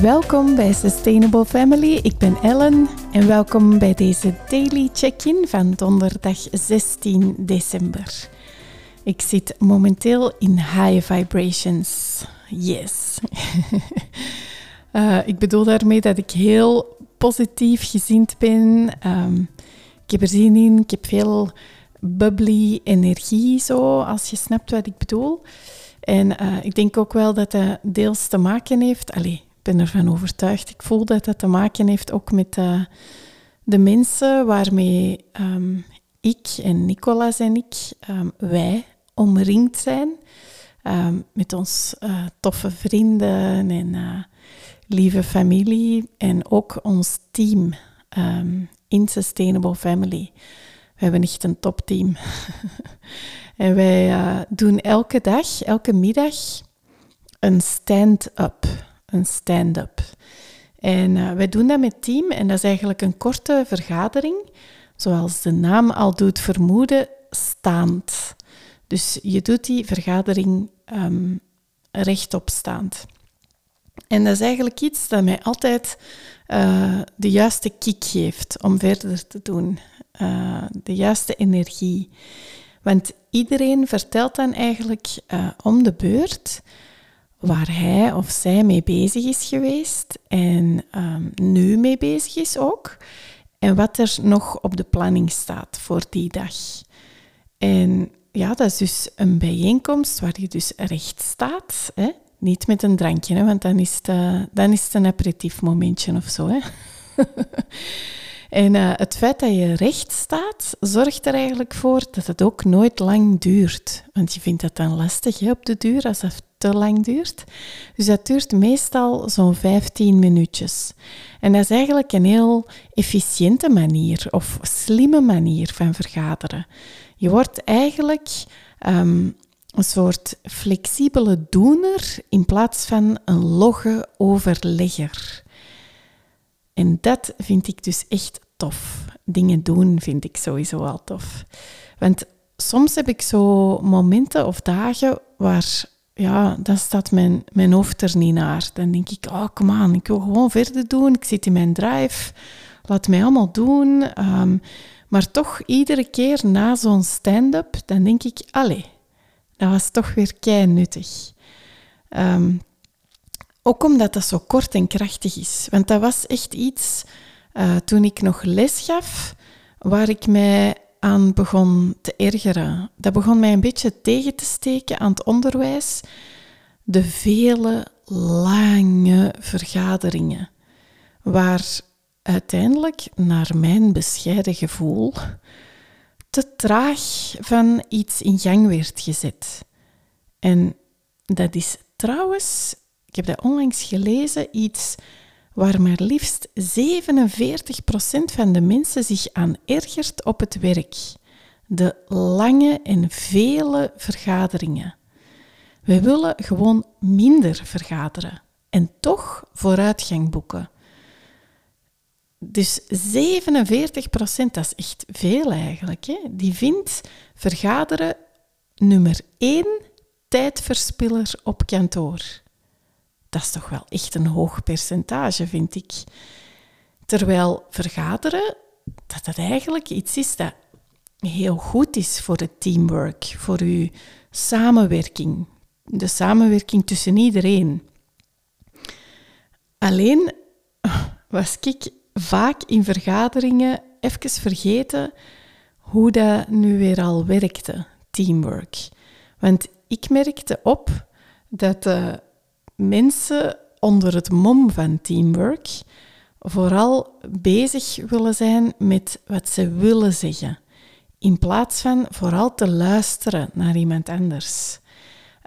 Welkom bij Sustainable Family. Ik ben Ellen en welkom bij deze daily check-in van donderdag 16 december. Ik zit momenteel in high vibrations. Yes. uh, ik bedoel daarmee dat ik heel positief gezind ben. Um, ik heb er zin in. Ik heb veel bubbly energie, zo, als je snapt wat ik bedoel. En uh, ik denk ook wel dat dat deels te maken heeft. Allee, ben ervan overtuigd. Ik voel dat dat te maken heeft ook met uh, de mensen waarmee um, ik en Nicolas en ik, um, wij, omringd zijn. Um, met ons uh, toffe vrienden en uh, lieve familie. En ook ons team in Sustainable Family. We hebben echt een topteam. en wij doen elke dag, elke middag, een stand-up. Een stand-up. En uh, wij doen dat met team en dat is eigenlijk een korte vergadering, zoals de naam al doet vermoeden, staand. Dus je doet die vergadering um, rechtop staand. En dat is eigenlijk iets dat mij altijd uh, de juiste kick geeft om verder te doen. Uh, de juiste energie. Want iedereen vertelt dan eigenlijk om de beurt waar hij of zij mee bezig is geweest en um, nu mee bezig is ook. En wat er nog op de planning staat voor die dag. En ja, dat is dus een bijeenkomst waar je dus recht staat. Hè? Niet met een drankje, want dan is, het, uh, dan is het een aperitief momentje of zo. Hè? En uh, het feit dat je recht staat, zorgt er eigenlijk voor dat het ook nooit lang duurt. Want je vindt dat dan lastig hè, op de duur als het te lang duurt. Dus dat duurt meestal zo'n 15 minuutjes. En dat is eigenlijk een heel efficiënte manier of slimme manier van vergaderen. Je wordt eigenlijk um, een soort flexibele doener in plaats van een logge overlegger. En dat vind ik dus echt tof. Dingen doen vind ik sowieso al tof. Want soms heb ik zo momenten of dagen waar, ja, dan staat mijn, mijn hoofd er niet naar. Dan denk ik, oh, kom aan, ik wil gewoon verder doen. Ik zit in mijn drive. Laat mij allemaal doen. Um, maar toch, iedere keer na zo'n stand-up, dan denk ik, allee, dat was toch weer kei nuttig. Um, ook omdat dat zo kort en krachtig is. Want dat was echt iets uh, toen ik nog les gaf, waar ik mij aan begon te ergeren. Dat begon mij een beetje tegen te steken aan het onderwijs. De vele lange vergaderingen, waar uiteindelijk, naar mijn bescheiden gevoel, te traag van iets in gang werd gezet. En dat is trouwens ik heb dat onlangs gelezen, iets waar maar liefst 47% van de mensen zich aan ergert op het werk. De lange en vele vergaderingen. We willen gewoon minder vergaderen en toch vooruitgang boeken. Dus 47 procent, dat is echt veel eigenlijk. Hè? Die vindt vergaderen nummer één tijdverspiller op kantoor dat is toch wel echt een hoog percentage, vind ik. Terwijl vergaderen, dat het eigenlijk iets is dat heel goed is voor het teamwork, voor uw samenwerking, de samenwerking tussen iedereen. Alleen was ik vaak in vergaderingen even vergeten hoe dat nu weer al werkte, teamwork. Want ik merkte op dat uh, mensen onder het mom van teamwork vooral bezig willen zijn met wat ze willen zeggen, in plaats van vooral te luisteren naar iemand anders.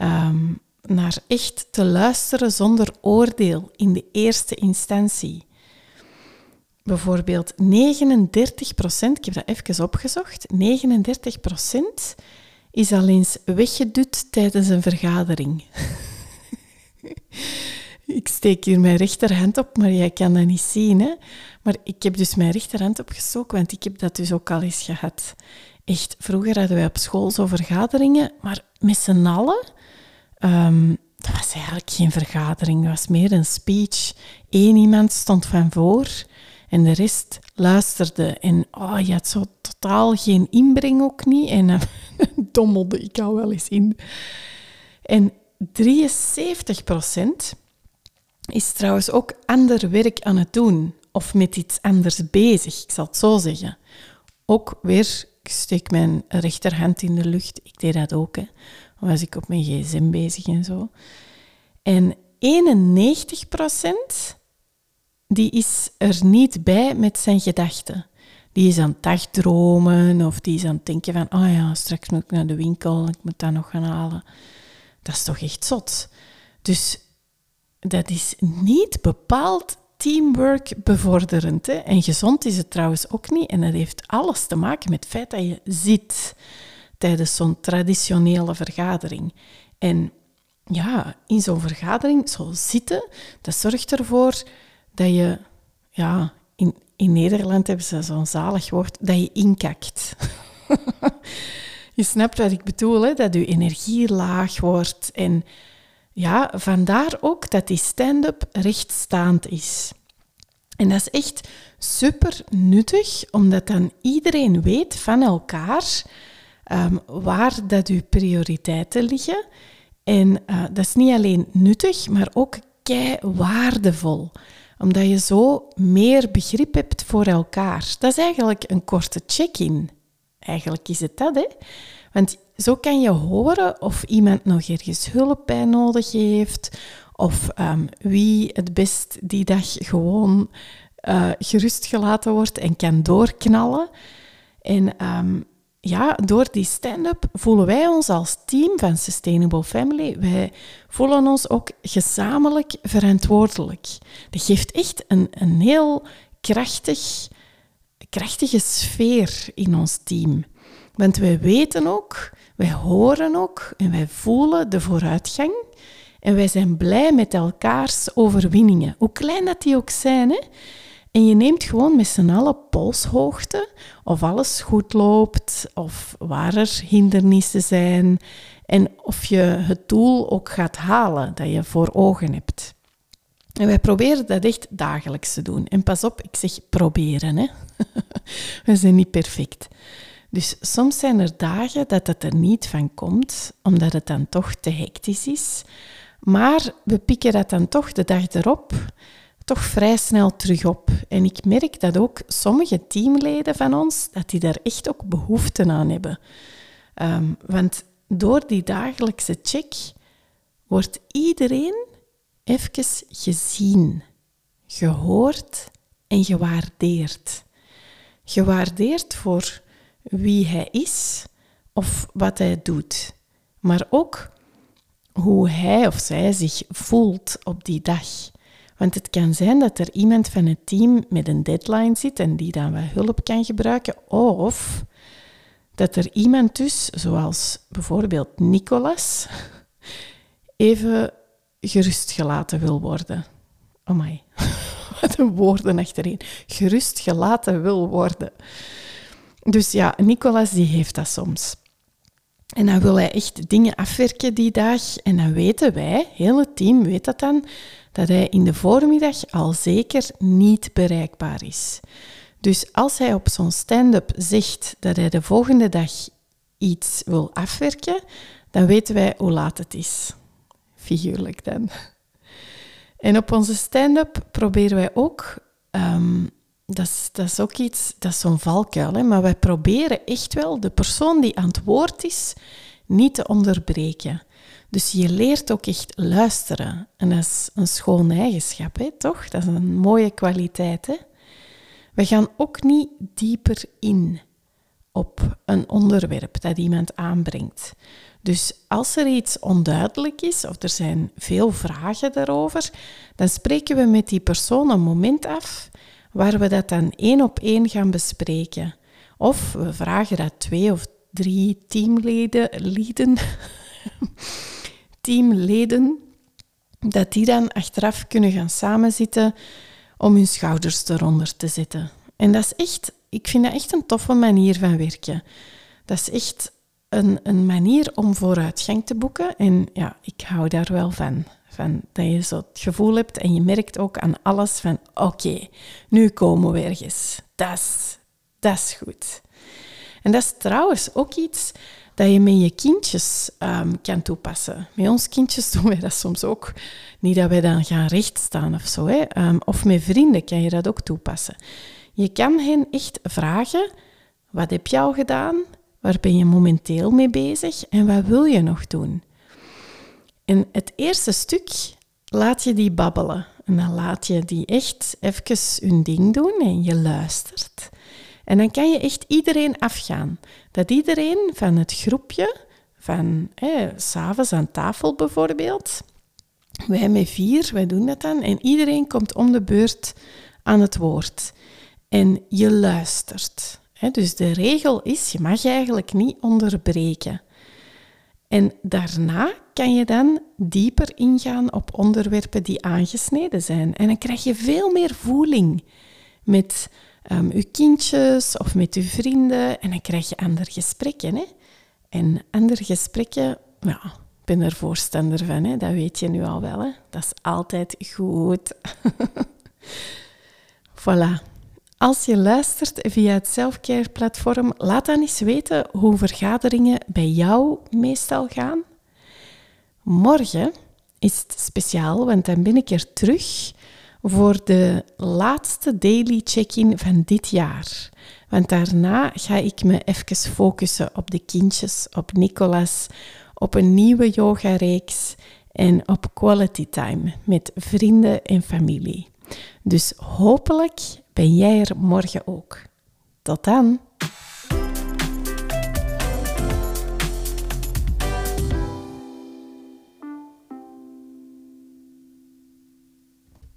Um, naar echt te luisteren zonder oordeel in de eerste instantie. Bijvoorbeeld 39 procent, ik heb dat even opgezocht, 39 procent is al eens weggedut tijdens een vergadering. ik steek hier mijn rechterhand op, maar jij kan dat niet zien. Hè? Maar ik heb dus mijn rechterhand opgestoken, want ik heb dat dus ook al eens gehad. Echt, vroeger hadden wij op school zo vergaderingen, maar met z'n allen. Um, dat was eigenlijk geen vergadering, dat was meer een speech. Eén iemand stond van voor en de rest luisterde. En oh, je had zo totaal geen inbreng ook niet. En dan dommelde ik al wel eens in. En 73 procent is trouwens ook ander werk aan het doen of met iets anders bezig, ik zal het zo zeggen. Ook weer, ik steek mijn rechterhand in de lucht, ik deed dat ook. Hè. Dan was ik op mijn gsm bezig en zo. En 91 procent, die is er niet bij met zijn gedachten. Die is aan het dagdromen of die is aan het denken van, oh ja, straks moet ik naar de winkel, ik moet dat nog gaan halen. Dat is toch echt zot. Dus dat is niet bepaald teamwork bevorderend. Hè? En gezond is het trouwens ook niet. En dat heeft alles te maken met het feit dat je zit tijdens zo'n traditionele vergadering. En ja, in zo'n vergadering, zo zitten, dat zorgt ervoor dat je, ja, in, in Nederland hebben ze zo'n zalig woord, dat je inkakt. je snapt wat ik bedoel, hè? dat je energie laag wordt en ja, vandaar ook dat die stand-up rechtstaand is. En dat is echt super nuttig, omdat dan iedereen weet van elkaar um, waar dat uw prioriteiten liggen. En uh, dat is niet alleen nuttig, maar ook kei waardevol. Omdat je zo meer begrip hebt voor elkaar. Dat is eigenlijk een korte check-in. Eigenlijk is het dat, hè? Want zo kan je horen of iemand nog ergens hulp bij nodig heeft, of um, wie het best die dag gewoon uh, gerust gelaten wordt en kan doorknallen. En um, ja, door die stand-up voelen wij ons als team van Sustainable Family, wij voelen ons ook gezamenlijk verantwoordelijk. Dat geeft echt een, een heel krachtig, krachtige sfeer in ons team. Want wij weten ook, wij horen ook en wij voelen de vooruitgang. En wij zijn blij met elkaars overwinningen, hoe klein dat die ook zijn. Hè? En je neemt gewoon met z'n allen polshoogte of alles goed loopt, of waar er hindernissen zijn en of je het doel ook gaat halen dat je voor ogen hebt. En wij proberen dat echt dagelijks te doen. En pas op, ik zeg proberen. Hè? We zijn niet perfect. Dus soms zijn er dagen dat het er niet van komt, omdat het dan toch te hectisch is. Maar we pikken dat dan toch de dag erop toch vrij snel terug op. En ik merk dat ook sommige teamleden van ons, dat die daar echt ook behoefte aan hebben. Um, want door die dagelijkse check wordt iedereen even gezien, gehoord en gewaardeerd. Gewaardeerd voor wie hij is of wat hij doet, maar ook hoe hij of zij zich voelt op die dag. Want het kan zijn dat er iemand van het team met een deadline zit en die dan wat hulp kan gebruiken, of dat er iemand dus, zoals bijvoorbeeld Nicolas, even gerustgelaten wil worden. Oh my, wat een woorden achterin. Gerustgelaten wil worden. Dus ja, Nicolas die heeft dat soms. En dan wil hij echt dingen afwerken die dag. En dan weten wij, het team weet dat dan, dat hij in de voormiddag al zeker niet bereikbaar is. Dus als hij op zo'n stand-up zegt dat hij de volgende dag iets wil afwerken, dan weten wij hoe laat het is. Figuurlijk dan. En op onze stand-up proberen wij ook dat is, dat is ook iets, dat is zo'n valkuil. Hè? Maar wij proberen echt wel de persoon die aan het woord is niet te onderbreken. Dus je leert ook echt luisteren. En dat is een schoon eigenschap, hè? toch? Dat is een mooie kwaliteit. Hè? We gaan ook niet dieper in op een onderwerp dat iemand aanbrengt. Dus als er iets onduidelijk is of er zijn veel vragen daarover, dan spreken we met die persoon een moment af waar we dat dan één op één gaan bespreken. Of we vragen dat twee of drie teamleden, leden, teamleden, dat die dan achteraf kunnen gaan samenzitten om hun schouders eronder te zetten. En dat is echt, ik vind dat echt een toffe manier van werken. Dat is echt een, een manier om vooruitgang te boeken. En ja, ik hou daar wel van. van dat je zo het gevoel hebt en je merkt ook aan alles van oké, nu komen we ergens. Dat is, dat is goed. En dat is trouwens ook iets dat je met je kindjes um, kan toepassen. Met ons kindjes doen wij dat soms ook. Niet dat wij dan gaan rechtstaan of zo. Hè. Um, of met vrienden kan je dat ook toepassen. Je kan hen echt vragen, wat heb je al gedaan? Waar ben je momenteel mee bezig? En wat wil je nog doen? En het eerste stuk laat je die babbelen. En dan laat je die echt even hun ding doen en je luistert. En dan kan je echt iedereen afgaan. Dat iedereen van het groepje, van eh, s'avonds aan tafel bijvoorbeeld, wij met vier, wij doen dat dan, en iedereen komt om de beurt aan het woord. En je luistert. Dus de regel is, je mag eigenlijk niet onderbreken. En daarna kan je dan dieper ingaan op onderwerpen die aangesneden zijn. En dan krijg je veel meer voeling met um, je kindjes of met je vrienden. En dan krijg je andere gesprekken. Hè? En andere gesprekken, ja, ik ben er voorstander van. Hè? Dat weet je nu al wel. Hè? Dat is altijd goed. voilà. Als je luistert via het Selfcare-platform, laat dan eens weten hoe vergaderingen bij jou meestal gaan. Morgen is het speciaal, want dan ben ik er terug voor de laatste daily check-in van dit jaar. Want daarna ga ik me even focussen op de kindjes, op Nicolas, op een nieuwe yoga-reeks en op quality time met vrienden en familie. Dus hopelijk ben jij er morgen ook. Tot dan!